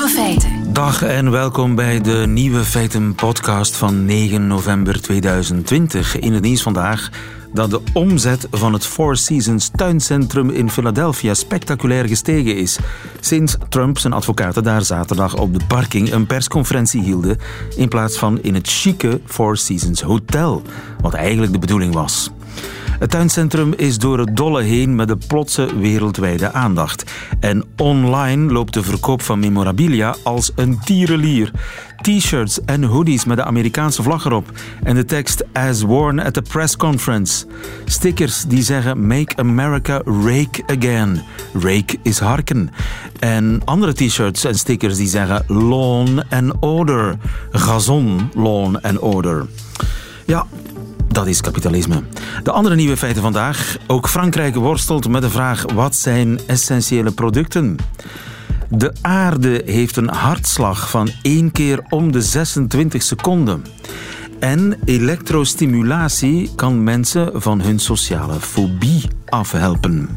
Nieuwe feiten. Dag en welkom bij de Nieuwe Feiten podcast van 9 november 2020. In het nieuws vandaag dat de omzet van het Four Seasons tuincentrum in Philadelphia spectaculair gestegen is. Sinds Trump zijn advocaten daar zaterdag op de parking een persconferentie hielden in plaats van in het chique Four Seasons Hotel, wat eigenlijk de bedoeling was. Het tuincentrum is door het dolle heen met de plotse wereldwijde aandacht. En online loopt de verkoop van memorabilia als een tierenlier. T-shirts en hoodies met de Amerikaanse vlag erop. En de tekst As worn at the press conference. Stickers die zeggen Make America Rake Again. Rake is harken. En andere t-shirts en stickers die zeggen Lawn and Order. Gazon, lawn and order. Ja, dat is kapitalisme. De andere nieuwe feiten vandaag. Ook Frankrijk worstelt met de vraag: wat zijn essentiële producten? De aarde heeft een hartslag van één keer om de 26 seconden. En elektrostimulatie kan mensen van hun sociale fobie afhelpen.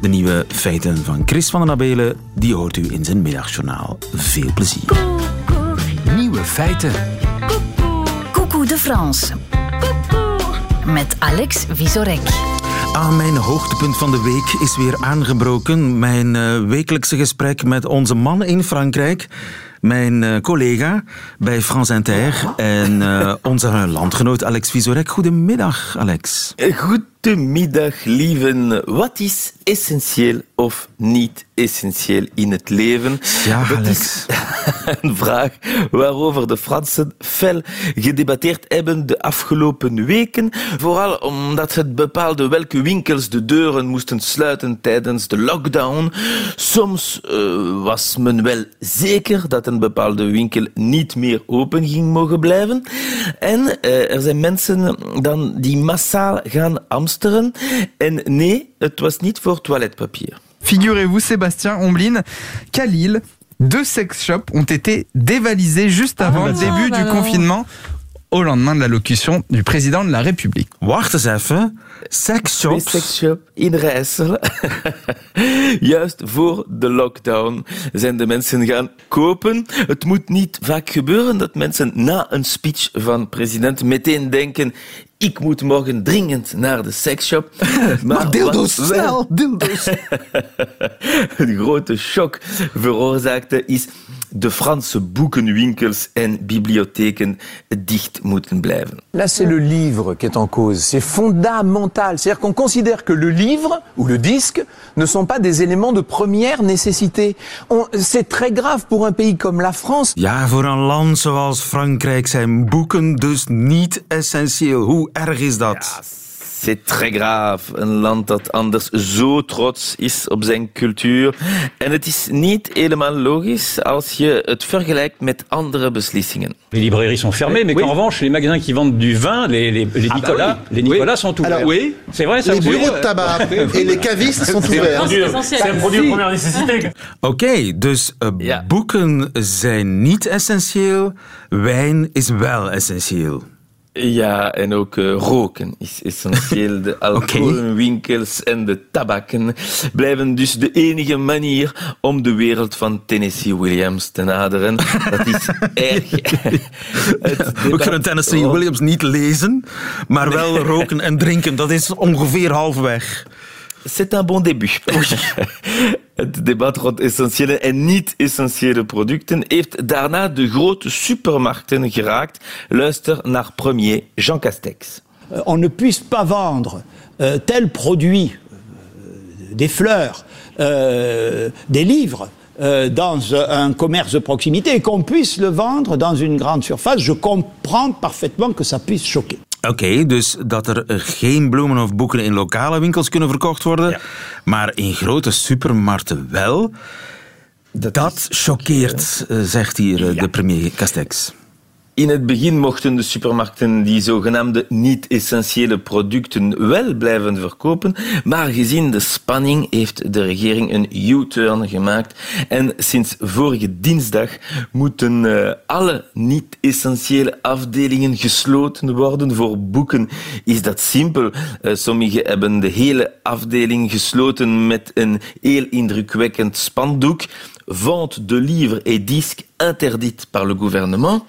De nieuwe feiten van Chris van den Abelen, die hoort u in zijn middagjournaal. Veel plezier. Nieuwe feiten. Coucou de France. Met Alex Visorek. Aan mijn hoogtepunt van de week is weer aangebroken. Mijn uh, wekelijkse gesprek met onze man in Frankrijk. Mijn uh, collega bij France Inter. En uh, onze landgenoot Alex Visorek. Goedemiddag, Alex. Goedemiddag, lieven. Wat is essentieel of niet essentieel in het leven? Ja, Dat Alex. is een vraag waarover de Fransen fel gedebatteerd hebben de afgelopen weken. Vooral omdat het bepaalde welke winkels de deuren moesten sluiten tijdens de lockdown. Soms uh, was men wel zeker dat een bepaalde winkel niet meer open ging mogen blijven. En uh, er zijn mensen dan die massaal gaan hamsteren. En nee, het was niet voor toiletpapier. Figurez-vous, Sébastien Omblin, qu'à Lille, deux sex shops ont été dévalisés juste avant le début du confinement, au lendemain de l'allocution du président de la République. Wacht eens even. Sexshops. Twee seksshop in Rijssel. Juist voor de lockdown zijn de mensen gaan kopen. Het moet niet vaak gebeuren dat mensen na een speech van president meteen denken ik moet morgen dringend naar de seksshop. Maar dildo's, wat wel snel, dildo's. een grote shock veroorzaakte, is de Franse boekenwinkels en bibliotheken dicht moeten blijven. Là, c'est le livre qui est en cause. C'est fondamental. C'est-à-dire qu'on considère que le livre ou le disque ne sont pas des éléments de première nécessité. On- C'est très grave pour un pays comme la France. Ja, voor een land zoals Frankrijk zijn boeken dus niet essentieel. Hoe erg is dat? C'est très grave. Een land dat anders zo trots is op zijn cultuur. En het is niet helemaal logisch als je het vergelijkt met andere beslissingen. Les librairies sont fermées, mais qu'en revanche, les magasins qui vendent du vin, les, les, les Nicolas, les Nicolas sont ouverts. Alors oui, C'est vrai, ça les bureaux de tabac et les cavistes sont ouverts. C'est un produit de première nécessité. Oké, dus uh, Ja. boeken zijn niet essentieel, wijn is wel essentieel. Ja, en ook eh, roken is essentieel. De alcoholwinkels en de tabakken blijven dus de enige manier om de wereld van Tennessee Williams te naderen. Dat is erg. We kunnen Tennessee rond- Williams niet lezen, maar wel roken en drinken. Dat is ongeveer halfweg. C'est un bon début. Het debat rond essentiële en niet-essentiële producten heeft daarna de grote supermarkten geraakt. Luister naar premier Jean Castex. euh, on ne puisse pas vendre euh, tel produit, euh, des fleurs, euh, des livres, euh, dans euh, un commerce de proximité et qu'on puisse le vendre dans une grande surface, je comprends parfaitement que ça puisse choquer. Oké, dus dat er eh, geen bloemen of boeken in lokale winkels kunnen verkocht worden, maar in grote supermarkten wel. Dat, choqueert, eh, zegt hier eh, de premier Castex. In het begin mochten de supermarkten die zogenaamde niet-essentiële producten wel blijven verkopen, maar gezien de spanning heeft de regering een U-turn gemaakt en sinds vorige dinsdag moeten eh, alle niet-essentiële afdelingen gesloten worden. Voor boeken is dat simpel. Eh, sommigen hebben de hele afdeling gesloten met een heel indrukwekkend spandoek. vente de livres et disques interdite par le gouvernement.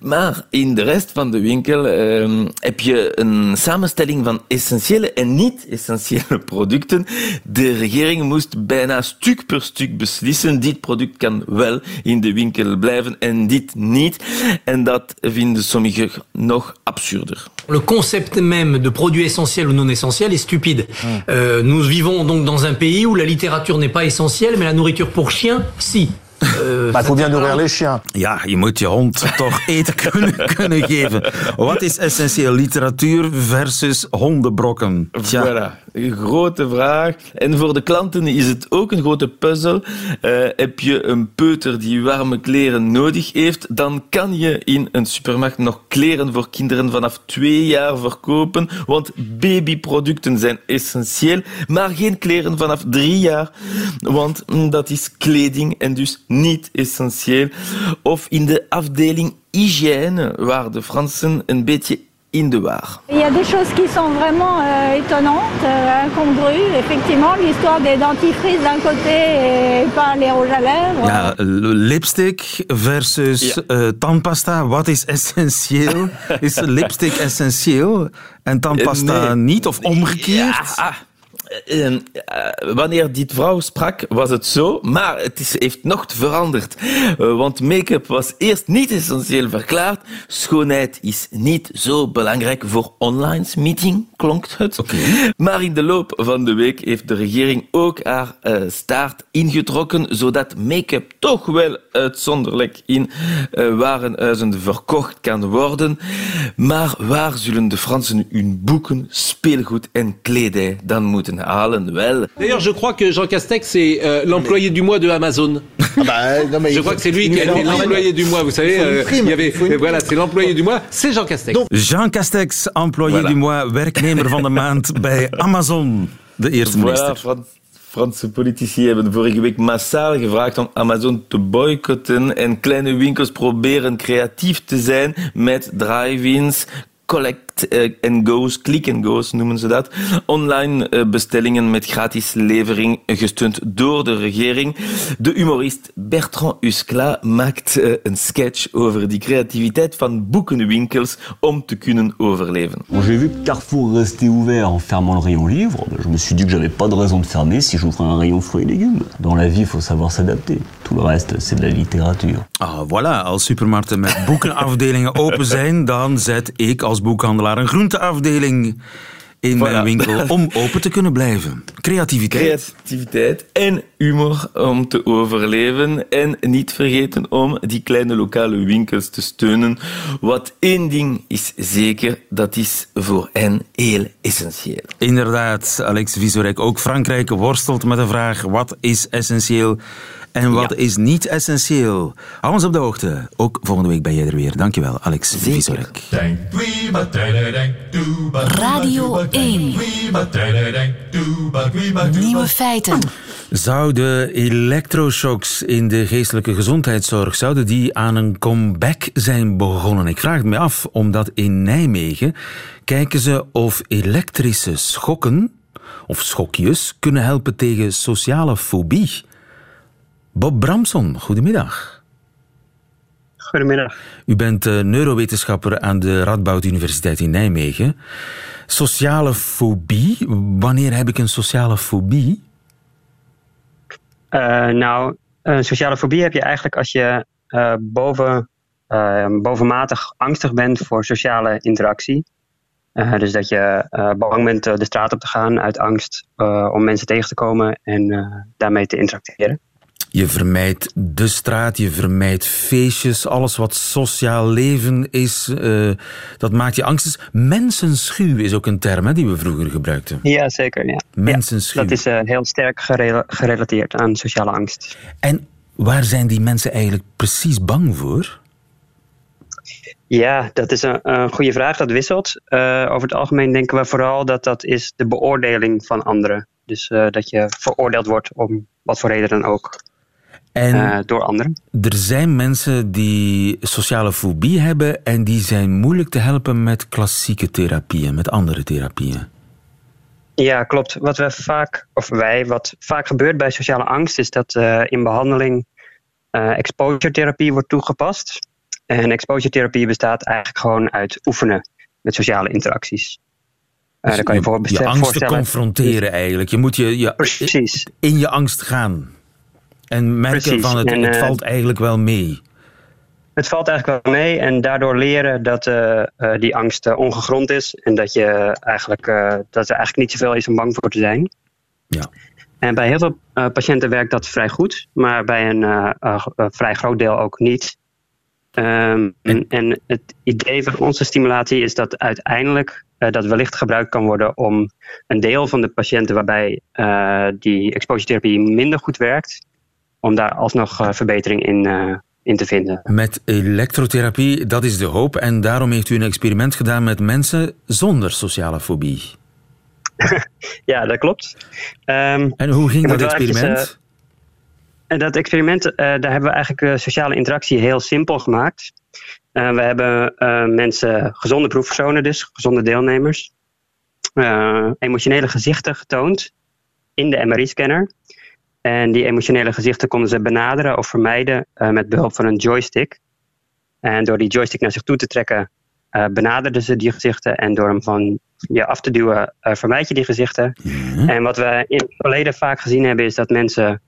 Maar in de rest van de winkel uh, heb je een samenstelling van essentiële en niet-essentiële producten. De regering moest bijna stuk per stuk beslissen. Dit product kan wel in de winkel blijven en dit niet. En dat vinden sommigen nog absurder. Le concept même de produit essentiel ou non essentiel est stupide. Euh, nous vivons donc dans un pays où la littérature n'est pas essentielle, mais la nourriture pour chiens, si. Uh, maar het moet bien nourrir les chiens. Ja, je moet je hond toch eten kunnen, kunnen geven. Wat is essentieel? Literatuur versus hondenbrokken? Tja. Een grote vraag. En voor de klanten is het ook een grote puzzel. Uh, heb je een peuter die warme kleren nodig heeft, dan kan je in een supermarkt nog kleren voor kinderen vanaf twee jaar verkopen, want babyproducten zijn essentieel, maar geen kleren vanaf drie jaar, want dat is kleding en dus niet essentieel. Of in de afdeling hygiëne, waar de Fransen een beetje Il y a des choses qui sont vraiment euh, étonnantes, euh, incongrues. Effectivement, l'histoire des dentifrices d'un côté et pas les rouges à lèvres. Ja, lipstick versus ja. uh, tandpasta. Wat is essentieel? is lipstick essentieel en tandpasta nee. niet of omgekeerd? Ja. Uh, uh, wanneer die vrouw sprak, was het zo, maar het is, heeft nog veranderd. Uh, want make-up was eerst niet essentieel verklaard. Schoonheid is niet zo belangrijk voor online meeting, klonk het. Okay. Maar in de loop van de week heeft de regering ook haar staart ingetrokken, zodat make-up toch wel uitzonderlijk in warenhuizen verkocht kan worden. Maar waar zullen de Fransen hun boeken, speelgoed en kledij dan moeten D'ailleurs, je crois que Jean Castex est euh, l'employé du mois de Amazon. Ah bah, non, mais je crois que c'est lui qui a été l'employé du mois. Vous savez, euh, il y avait, voilà, c'est l'employé du mois. C'est Jean Castex. Donc, Jean Castex, employé voilà. du mois, werknemer van de maand bij Amazon, de eerste minister. Voilà, Franse politici hebben vorige week massaal gevraagd om Amazon te boycotten en kleine winkels proberen creatief te zijn met drive-ins, collect and goes, click and goes noemen ze dat. Online bestellingen met gratis levering gesteund door de regering. De humorist Bertrand Huskla maakt een sketch over die creativiteit van boekenwinkels om te kunnen overleven. J'ai vu Carrefour restait ouvert en fermant le rayon livre. Je me suis dit que j'avais pas de raison de fermer si j'ouvrais un rayon fruits et légumes. Dans la vie, il faut savoir s'adapter. Tout le reste, c'est de la littérature. Ah, voilà. Als supermarkten met boekenafdelingen open zijn, dan zet ik als boekhandelaar een groenteafdeling in voilà. mijn winkel om open te kunnen blijven. Creativiteit. Creativiteit en humor om te overleven. En niet vergeten om die kleine lokale winkels te steunen. Wat één ding is zeker, dat is voor hen heel essentieel. Inderdaad, Alex Visorek. Ook Frankrijk worstelt met de vraag, wat is essentieel? En wat ja. is niet essentieel? Hou ons op de hoogte. Ook volgende week ben jij er weer. Dankjewel, Alex Visorek. Radio 1. Nieuwe feiten. Zouden elektroshocks in de geestelijke gezondheidszorg zouden die aan een comeback zijn begonnen? Ik vraag het me af, omdat in Nijmegen kijken ze of elektrische schokken of schokjes kunnen helpen tegen sociale fobie. Bob Bramson, goedemiddag. Goedemiddag. U bent uh, neurowetenschapper aan de Radboud Universiteit in Nijmegen. Sociale fobie, wanneer heb ik een sociale fobie? Uh, nou, een sociale fobie heb je eigenlijk als je uh, boven, bovenmatig angstig bent voor sociale interactie. dus dat je bang bent de straat op te gaan uit angst om mensen tegen te komen en daarmee te interacteren. Je vermijdt de straat, je vermijdt feestjes, alles wat sociaal leven is, uh, dat maakt je angstig. Mensenschuw is ook een term hè, die we vroeger gebruikten. Ja, zeker. Ja. Mensenschuw. Ja, dat is uh, heel sterk gerela gerelateerd aan sociale angst. En waar zijn die mensen eigenlijk precies bang voor? Ja, dat is een, een goede vraag. Dat wisselt. Uh, over het algemeen denken we vooral dat dat is de beoordeling van anderen. Dus dat je veroordeeld wordt om wat voor reden dan ook. En uh, door anderen. Er zijn mensen die sociale fobie hebben en die zijn moeilijk te helpen met klassieke therapieën, met andere therapieën. Ja, klopt. Wat we vaak, of wij, wat vaak gebeurt bij sociale angst, is dat uh, in behandeling uh, exposure therapie wordt toegepast. En exposure therapie bestaat eigenlijk gewoon uit oefenen met sociale interacties. Dus dan kan je, je angst te confronteren eigenlijk. Je moet je, je Precies. in je angst gaan. En merken Precies. van het, En, het uh, valt eigenlijk wel mee. Het valt eigenlijk wel mee en daardoor leren dat uh, uh, die angst uh, ongegrond is. En dat, je eigenlijk, dat er eigenlijk niet zoveel is om bang voor te zijn. Ja. En bij heel veel patiënten werkt dat vrij goed, maar bij een vrij groot deel ook niet. Um, en, en, het idee van onze stimulatie is dat uiteindelijk dat wellicht gebruikt kan worden om een deel van de patiënten waarbij die exposure therapie minder goed werkt, om daar alsnog verbetering in in te vinden. Met elektrotherapie, dat is de hoop. En daarom heeft u een experiment gedaan met mensen zonder sociale fobie. ja, dat klopt. Um, en hoe ging dat experiment? Uh, dat experiment, uh, daar hebben we eigenlijk uh, sociale interactie heel simpel gemaakt. we hebben mensen, gezonde proefpersonen dus, gezonde deelnemers, emotionele gezichten getoond in de MRI-scanner. En die emotionele gezichten konden ze benaderen of vermijden uh, met behulp van een joystick. En door die joystick naar zich toe te trekken, uh, benaderden ze die gezichten. En door hem van je af te duwen, uh, vermijd je die gezichten. Mhm. En wat we in het verleden vaak gezien hebben, is dat mensen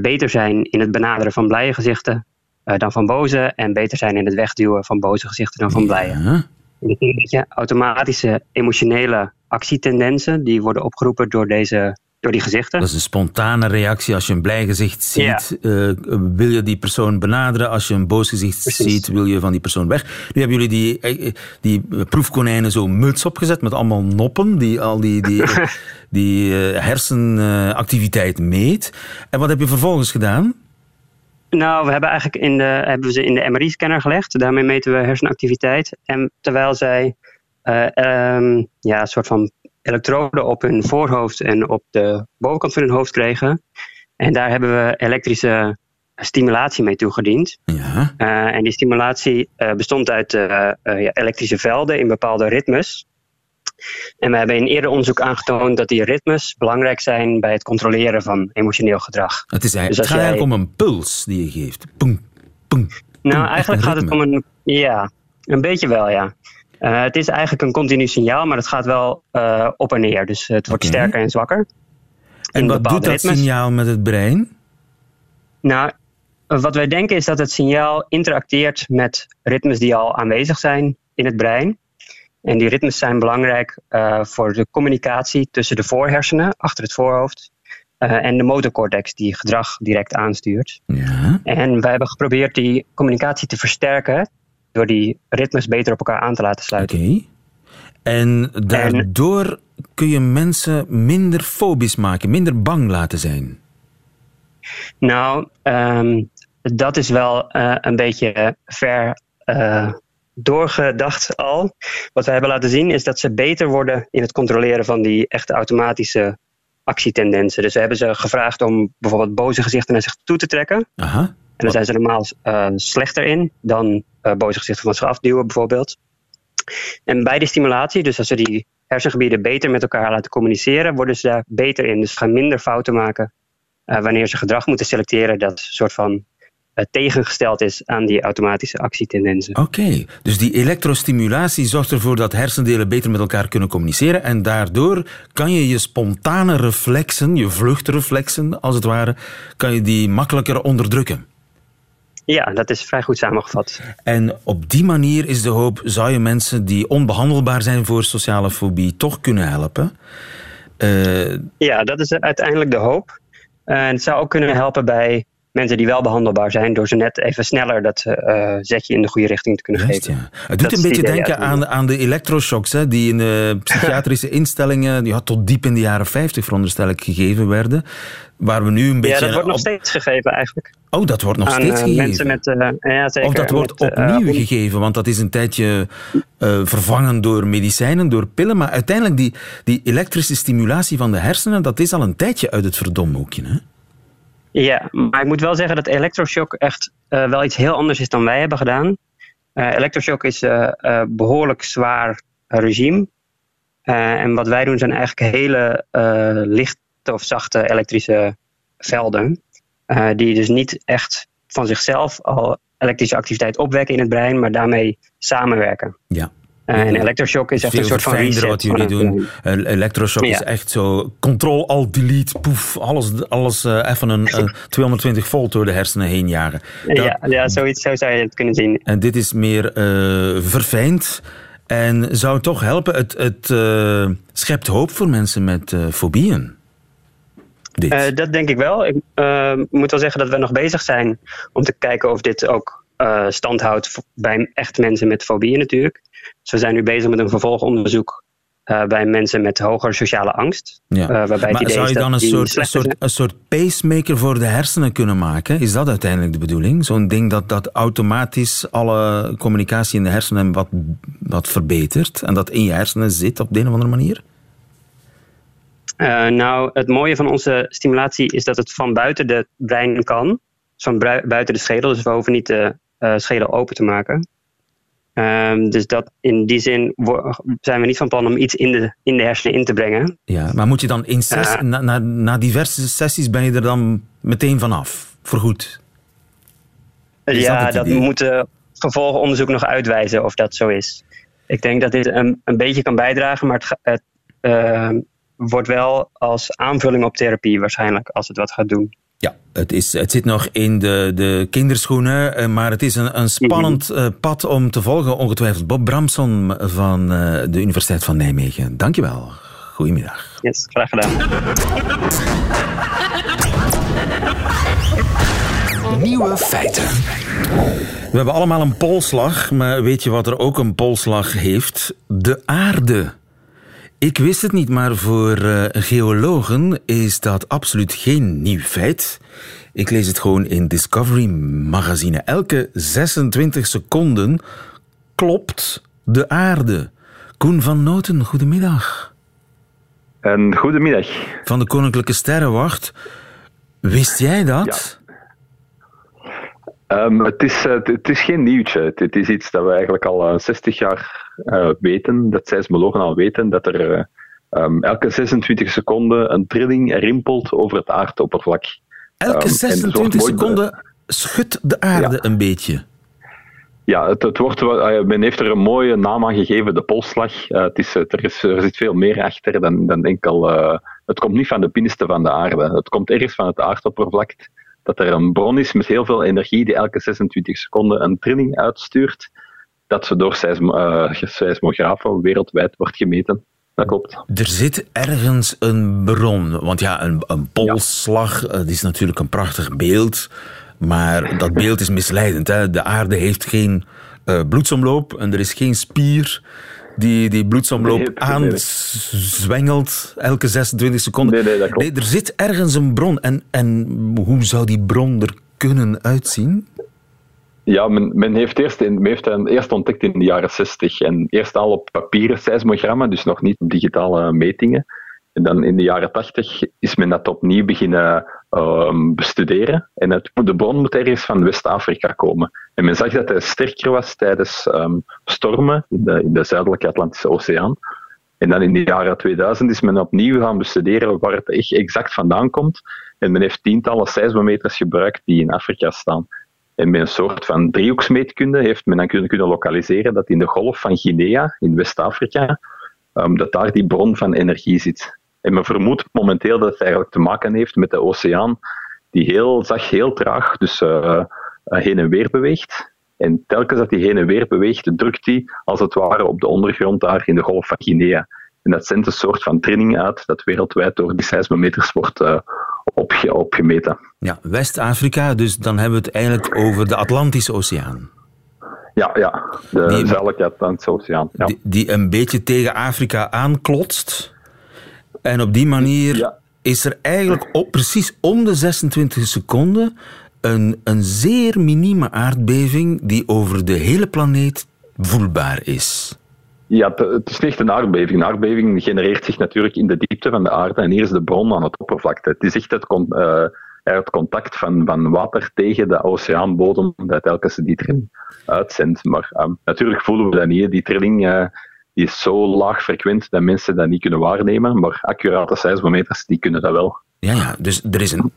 beter zijn in het benaderen van blije gezichten dan van boze. En beter zijn in het wegduwen van boze gezichten dan van blije. Ja. Dat betekent dat je automatische emotionele actietendensen, die worden opgeroepen door deze door die gezichten. Dat is een spontane reactie. Als je een blij gezicht ziet, ja. uh, wil je die persoon benaderen. Als je een boos gezicht Precies. ziet, wil je van die persoon weg. Nu hebben jullie die, die proefkonijnen zo muts opgezet met allemaal noppen, die al die, die, die uh, hersenactiviteit meet. En wat heb je vervolgens gedaan? Nou, we hebben eigenlijk in de, hebben we ze in de MRI-scanner gelegd. Daarmee meten we hersenactiviteit. En terwijl zij uh, um, ja, een soort van elektroden op hun voorhoofd en op de bovenkant van hun hoofd kregen. En daar hebben we elektrische stimulatie mee toegediend. Ja. Uh, en die stimulatie uh, bestond uit uh, ja, elektrische velden in bepaalde ritmes. En we hebben in eerder onderzoek aangetoond dat die ritmes belangrijk zijn bij het controleren van emotioneel gedrag. Het, is eigenlijk, dus het gaat jij... eigenlijk om een puls die je geeft. Boom, boom, nou, eigenlijk gaat het om een. Ja, een beetje wel, ja. Uh, het is eigenlijk een continu signaal, maar het gaat wel uh, op en neer. Dus het wordt okay. sterker en zwakker. En wat doet dat ritmes. signaal met het brein? Nou, wat wij denken is dat het signaal interacteert met ritmes die al aanwezig zijn in het brein. En die ritmes zijn belangrijk uh, voor de communicatie tussen de voorhersenen, achter het voorhoofd, en de motorcortex, die gedrag direct aanstuurt. Ja. En wij hebben geprobeerd die communicatie te versterken door die ritmes beter op elkaar aan te laten sluiten. Oké. Okay. En daardoor en, kun je mensen minder fobisch maken, minder bang laten zijn. Nou, um, dat is wel uh, een beetje ver uh, doorgedacht al. Wat we hebben laten zien is dat ze beter worden in het controleren van die echte automatische actietendensen. Dus we hebben ze gevraagd om bijvoorbeeld boze gezichten naar zich toe te trekken. Aha. En daar zijn ze normaal uh, slechter in dan uh, boze gezichten van zich afduwen bijvoorbeeld. En bij die stimulatie, dus als we die hersengebieden beter met elkaar laten communiceren, worden ze daar beter in. Dus ze gaan minder fouten maken uh, wanneer ze gedrag moeten selecteren dat soort van uh, tegengesteld is aan die automatische actietendensen. Oké, okay. dus die elektrostimulatie zorgt ervoor dat hersendelen beter met elkaar kunnen communiceren en daardoor kan je je spontane reflexen, je vluchtreflexen als het ware, kan je die makkelijker onderdrukken. Ja, dat is vrij goed samengevat. En op die manier is de hoop, zou je mensen die onbehandelbaar zijn voor sociale fobie toch kunnen helpen? Uh... Ja, dat is uiteindelijk de hoop. Uh, en het zou ook kunnen helpen bij mensen die wel behandelbaar zijn, door ze net even sneller dat uh, zetje in de goede richting te kunnen Juist, geven. Ja. Het doet dat een beetje denken aan, aan de elektroshocks, hè, die in uh, psychiatrische instellingen ja, tot diep in de jaren 50 veronderstel ik gegeven werden. Waar we nu een beetje. Ja, dat wordt nog steeds gegeven eigenlijk. Oh, dat wordt nog aan, steeds gegeven. Mensen met, uh, ja, zeker, of dat wordt met, opnieuw gegeven, want dat is een tijdje vervangen door medicijnen, door pillen. Maar uiteindelijk, die, die elektrische stimulatie van de hersenen, dat is al een tijdje uit het verdomhoekje. Hè? Ja, maar ik moet wel zeggen dat elektroshock echt uh, wel iets heel anders is dan wij hebben gedaan. Uh, elektroshock is uh, behoorlijk zwaar regime. Eh, en wat wij doen zijn eigenlijk hele eh, lichte of zachte elektrische velden. Eh, die dus niet echt van zichzelf al elektrische activiteit opwekken in het brein, maar daarmee samenwerken. Ja. Eh, en elektroshock is echt Veel een soort van reset. wat jullie doen. Electroshock is echt zo control-alt-delete, poef, alles, alles eh, even een eh, 220 volt door de hersenen heen jagen. Dat- Ja, ja zoiets, zo zou je het kunnen zien. En dit is meer verfijnd en zou toch helpen. Het, het schept hoop voor mensen met fobieën. Eh, dat denk ik wel. Ik eh, moet wel zeggen dat we nog bezig zijn om te kijken of dit ook eh, stand houdt bij echt mensen met fobieën natuurlijk. Dus we zijn nu bezig met een vervolgonderzoek bij mensen met hogere sociale angst. Ja. Eh, waarbij maar zou je dan een soort, een, soort, een soort pacemaker voor de hersenen kunnen maken? Is dat uiteindelijk de bedoeling? Zo'n ding dat, dat automatisch alle communicatie in de hersenen wat, wat verbetert en dat in je hersenen zit op de een of andere manier? Eh, nou, het mooie van onze stimulatie is dat het van buiten de brein kan. Dus van buiten de schedel. Dus we hoeven niet de eh, schedel open te maken. Ehm, dus dat in die zin zijn we niet van plan om iets in de, in de hersenen in te brengen. Ja, maar moet je dan in Ja. na, na, na diverse sessies ben je er dan meteen vanaf? Voorgoed? Is dat ja, dat, idee? moet eh, vervolgonderzoek nog uitwijzen of dat zo is. Ik denk dat dit een, een beetje kan bijdragen, maar het, het eh, wordt wel als aanvulling op therapie waarschijnlijk als het wat gaat doen. Ja, het, is, het zit nog in de, de kinderschoenen, eh, maar het is een, een spannend Mhm. eh, pad om te volgen. Ongetwijfeld Bob Bramson van eh, de Universiteit van Nijmegen. Dankjewel. Goedemiddag. Yes, graag gedaan. Nieuwe feiten. We hebben allemaal een polslag, maar weet je wat er ook een polslag heeft? De aarde. Ik wist het niet, maar voor eh, geologen is dat absoluut geen nieuw feit. Ik lees het gewoon in Discovery magazine. Elke 26 seconden klopt de aarde. Koen van Noten, goedemiddag. Een goedemiddag. Van de Koninklijke Sterrenwacht. Wist jij dat? Ehm, het, is, eh, het, is geen nieuwtje. Het, is iets dat we eigenlijk al eh, 60 jaar eh, weten, dat seismologen al weten, dat er eh, ehm, elke 26 seconden een trilling rimpelt over het aardoppervlak. Elke Ehm, en het wordt 26 mooi be- seconden schudt de aarde een beetje. Ja, het, het wordt, eh, men heeft er een mooie naam aan gegeven, de polsslag. Het is, er, is, er zit veel meer achter dan, dan enkel... eh, het komt niet van de binnenste van de aarde. Het komt ergens van het aardoppervlak. Dat er een bron is met heel veel energie die elke 26 seconden een trilling uitstuurt. Dat ze door eh, seismografen wereldwijd wordt gemeten. Dat klopt. Er zit ergens een bron. Want ja, een, een polsslag eh, dat is natuurlijk een prachtig beeld. Maar dat beeld is misleidend. Hè? De aarde heeft geen eh, bloedsomloop en er is geen spier die die bloedsomloop nee. aanzwengelt elke 26 seconden. Nee, nee, dat klopt. Nee, er zit ergens een bron. En, en hoe zou die bron er kunnen uitzien? Ja, men, men heeft, eerst heeft hen eerst ontdekt in de jaren 60 en eerst al op papieren seismogrammen, dus nog niet op digitale metingen. En dan in de jaren 80 is men dat opnieuw beginnen ehm, bestuderen. En het, de bron moet ergens van West-Afrika komen. En men zag dat hij sterker was tijdens ehm, stormen in de, in de zuidelijke Atlantische Oceaan. En dan in de jaren 2000 is men opnieuw gaan bestuderen waar het echt exact vandaan komt. En men heeft tientallen seismometers gebruikt die in Afrika staan. En met een soort van driehoeksmeetkunde heeft men dan kunnen, kunnen lokaliseren dat in de golf van Guinea, in West-Afrika, ehm, dat daar die bron van energie zit. En men vermoedt momenteel dat het eigenlijk te maken heeft met de oceaan, die heel zacht, heel traag dus, eh, eh, heen en weer beweegt. En telkens dat die heen en weer beweegt, drukt die als het ware op de ondergrond daar in de golf van Guinea. En dat zendt een soort van trilling uit dat wereldwijd door die seismometers wordt eh, opge- opgemeten. Ja, West-Afrika, dus dan hebben we het eigenlijk over de Atlantische Oceaan. Ja, ja. de Die- zuidelijke Atlantische Oceaan. Ja. Die, die een beetje tegen Afrika aanklotst. En op die manier is er eigenlijk op, precies om de 26 seconden een, een zeer minieme aardbeving die over de hele planeet voelbaar is. Ja, het, is echt een aardbeving. Een aardbeving genereert zich natuurlijk in de diepte van de aarde en hier is de bron aan het oppervlakte. Het is echt het, het contact van, van water tegen de oceaanbodem dat telkens die trilling uitzendt. Maar ehm, natuurlijk voelen we dat niet. Die trilling, eh, die is zo laag frequent dat mensen dat niet kunnen waarnemen. Maar accurate seismometers, die kunnen dat wel. Ja, ja, dus er, is een,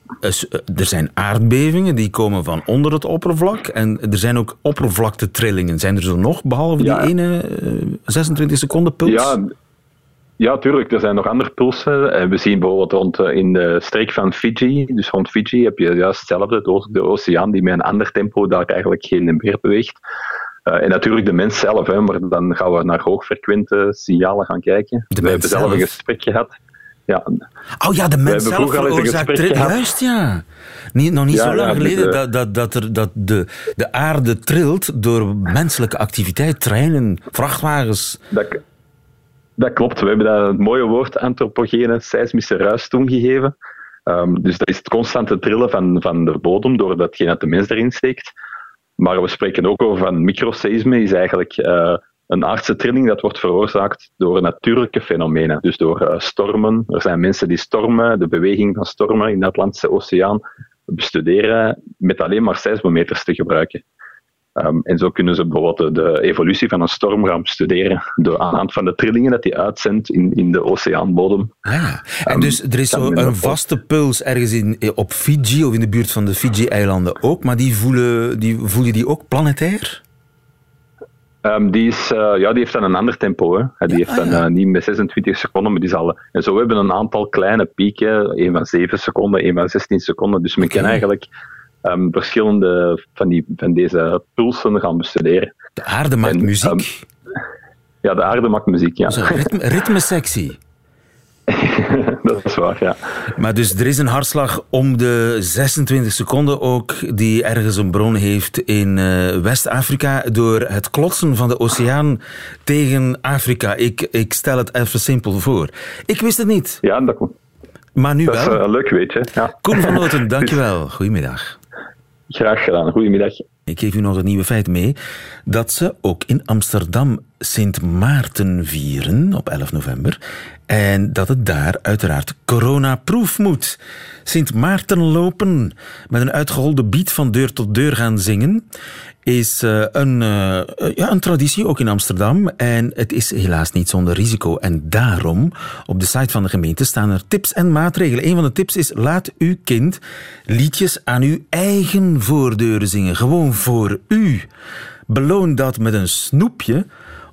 er zijn aardbevingen die komen van onder het oppervlak. En er zijn ook oppervlaktetrillingen. Zijn er zo nog, behalve die ene 26 seconden puls? Ja, ja, tuurlijk. Er zijn nog andere pulsen. We zien bijvoorbeeld rond in de streek van Fiji, dus rond Fiji heb je juist hetzelfde, de, de oceaan die met een ander tempo daar eigenlijk geen meer beweegt. Uh, en natuurlijk de mens zelf, hè, maar dan gaan we naar hoogfrequente signalen gaan kijken. De we hebben zelf een gesprek gehad. Ja. Oh ja, de mens zelf veroorzaakt trill. Juist, ja. Niet, nog niet Ja, zo lang ja, geleden dat, dat, dat, er, dat de, de aarde trilt door menselijke activiteit, treinen, vrachtwagens. Dat, dat klopt. We hebben dat het mooie woord antropogene seismische ruis toen gegeven. Ehm, dus dat is het constante trillen van, van de bodem door datgene dat de mens erin steekt. Maar we spreken ook over van microseisme, is eigenlijk eh, een aardse trilling dat wordt veroorzaakt door natuurlijke fenomenen. Dus door eh, stormen. Er zijn mensen die stormen, de beweging van stormen in de Atlantische Oceaan bestuderen met alleen maar seismometers te gebruiken. Um, en zo kunnen ze bijvoorbeeld de, evolutie van een storm gaan bestuderen door aan de hand van de trillingen dat die uitzendt in, in de oceaanbodem. Ah, en dus er is zo een vaste puls ergens in, op Fiji of in de buurt van de Fiji-eilanden ook, maar die voelen, die, voelen die ook planetair? Um, die, is, uh, ja, die heeft dan een ander tempo. Hè. Die heeft dan uh, niet met 26 seconden, maar die zal... En zo hebben we een aantal kleine pieken, een van 7 seconden, een van 16 seconden. Dus men okay. kan eigenlijk um, verschillende van, die, van deze pulsen gaan bestuderen. De aarde maakt en, muziek. Um, ja, de aarde maakt muziek, ja. Ritme, ritmesectie. dat is waar, ja. Maar dus er is een hartslag om de 26 seconden ook, die ergens een bron heeft in uh, West-Afrika, door het klotsen van de oceaan tegen Afrika. Ik, ik stel het even simpel voor. Ik wist het niet. Ja, dat komt. Maar nu dat wel. is uh, leuk, weet je. Ja. Koen van Noten, dankjewel. Goedemiddag. Graag gedaan. Goedemiddag. Ik geef u nog het nieuwe feit mee dat ze ook in Amsterdam Sint Maarten vieren op 11 november. En dat het daar uiteraard coronaproof moet. Sint Maarten lopen met een uitgeholde beat van deur tot deur gaan zingen is uh, een, uh, ja, een traditie, ook in Amsterdam. En het is helaas niet zonder risico. En daarom, op de site van de gemeente, staan er tips en maatregelen. Een van de tips is, laat uw kind liedjes aan uw eigen voordeuren zingen. Gewoon voor u. Beloon dat met een snoepje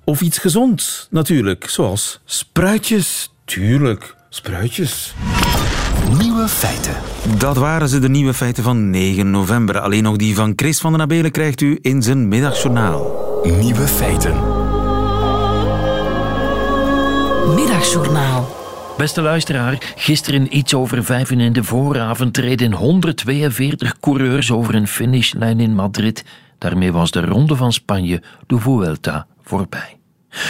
of iets gezonds, natuurlijk. Zoals spruitjes. Tuurlijk, spruitjes. Nieuwe feiten. Dat waren ze, de nieuwe feiten van 9 november. Alleen nog die van Chris van den Abelen krijgt u in zijn middagjournaal. Nieuwe feiten. Middagjournaal. Beste luisteraar, gisteren iets over vijf uur in de vooravond reden 142 coureurs over een finishlijn in Madrid. Daarmee was de Ronde van Spanje, de Vuelta, voorbij.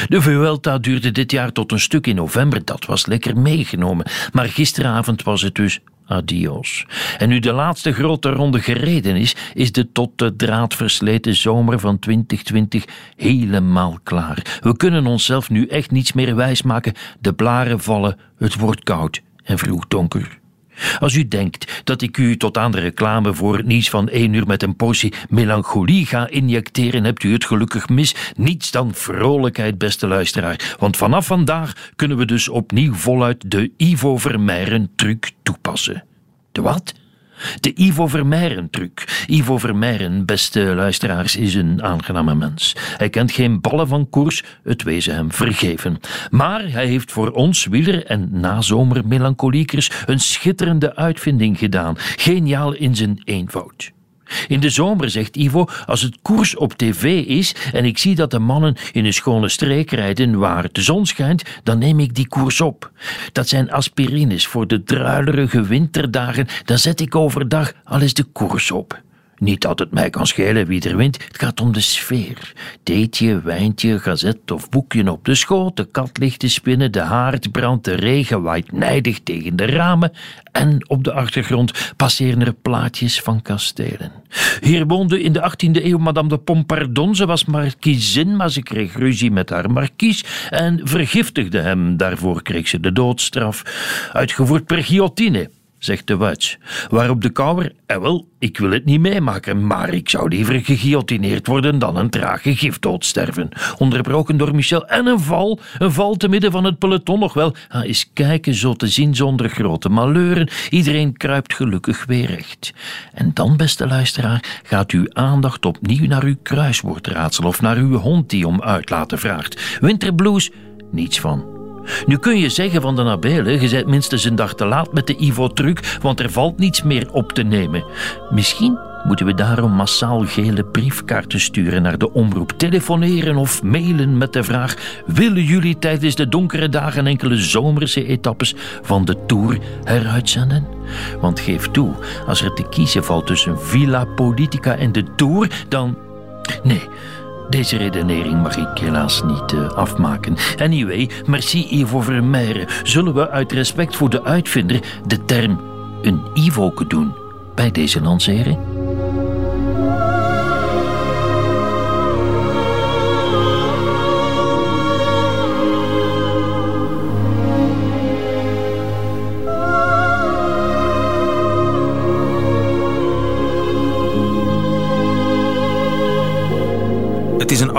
De Vuelta duurde dit jaar tot een stuk in november, dat was lekker meegenomen. Maar gisteravond was het dus adios. En nu de laatste grote ronde gereden is, is de tot de draad versleten zomer van 2020 helemaal klaar. We kunnen onszelf nu echt niets meer wijsmaken. De blaren vallen, het wordt koud en vroeg donker. Als u denkt dat ik u tot aan de reclame voor het nieuws van 1 uur met een portie melancholie ga injecteren, hebt u het gelukkig mis. Niets dan vrolijkheid, beste luisteraar. Want vanaf vandaag kunnen we dus opnieuw voluit de Ivo Vermeijren truc toepassen. De wat? De Ivo Vermeijren truc. Ivo Vermeijren, beste luisteraars, is een aangename mens. Hij kent geen ballen van koers, het wezen hem vergeven. Maar hij heeft voor ons wieler- en nazomermelankoliekers een schitterende uitvinding gedaan. Geniaal in zijn eenvoud. In de zomer, zegt Ivo, als het koers op tv is en ik zie dat de mannen in een schone streek rijden waar de zon schijnt, dan neem ik die koers op. Dat zijn aspirines voor de druilerige winterdagen, dan zet ik overdag al eens de koers op. Niet dat het mij kan schelen wie er wint, het gaat om de sfeer. Theetje, wijntje, gazet of boekje op de schoot, de kat ligt te spinnen, de haard brandt, de regen waait nijdig tegen de ramen en op de achtergrond passeren er plaatjes van kastelen. Hier woonde in de 18e eeuw Madame de Pompardon. Ze was markiezin, maar ze kreeg ruzie met haar markies en vergiftigde hem. Daarvoor kreeg ze de doodstraf, uitgevoerd per guillotine. Zegt de watch. Waarop de kouwer, eh wel, ik wil het niet meemaken, maar ik zou liever geguillotineerd worden dan een trage gifdood sterven. Onderbroken door Michel en een val, een val te midden van het peloton nog wel. Ah, eens kijken zo te zien zonder grote maleuren. Iedereen kruipt gelukkig weer recht. En dan, beste luisteraar, gaat uw aandacht opnieuw naar uw kruiswoordraadsel of naar uw hond die om uitlaten vraagt. Winterblues, niets van. Nu kun je zeggen van de Nabele, je bent minstens een dag te laat met de Ivo-truc, want er valt niets meer op te nemen. Misschien moeten we daarom massaal gele briefkaarten sturen naar de omroep, telefoneren of mailen met de vraag: willen jullie tijdens de donkere dagen enkele zomerse etappes van de Tour heruitzenden? Want geef toe, als er te kiezen valt tussen Villa Politica en de Tour, dan. Nee. Deze redenering mag ik helaas niet uh, afmaken. Anyway, merci Ivo Vermeijren. Zullen we uit respect voor de uitvinder de term een Ivoke doen bij deze lancering?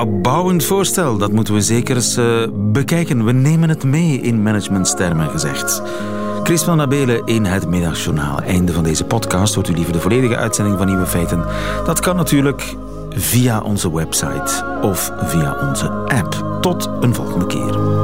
Opbouwend voorstel, dat moeten we zeker eens uh, bekijken. We nemen het mee in managementstermen gezegd. Chris van Nabelen in het Middagjournaal. Einde van deze podcast. Hoort u liever de volledige uitzending van Nieuwe Feiten? Dat kan natuurlijk via onze website of via onze app. Tot een volgende keer.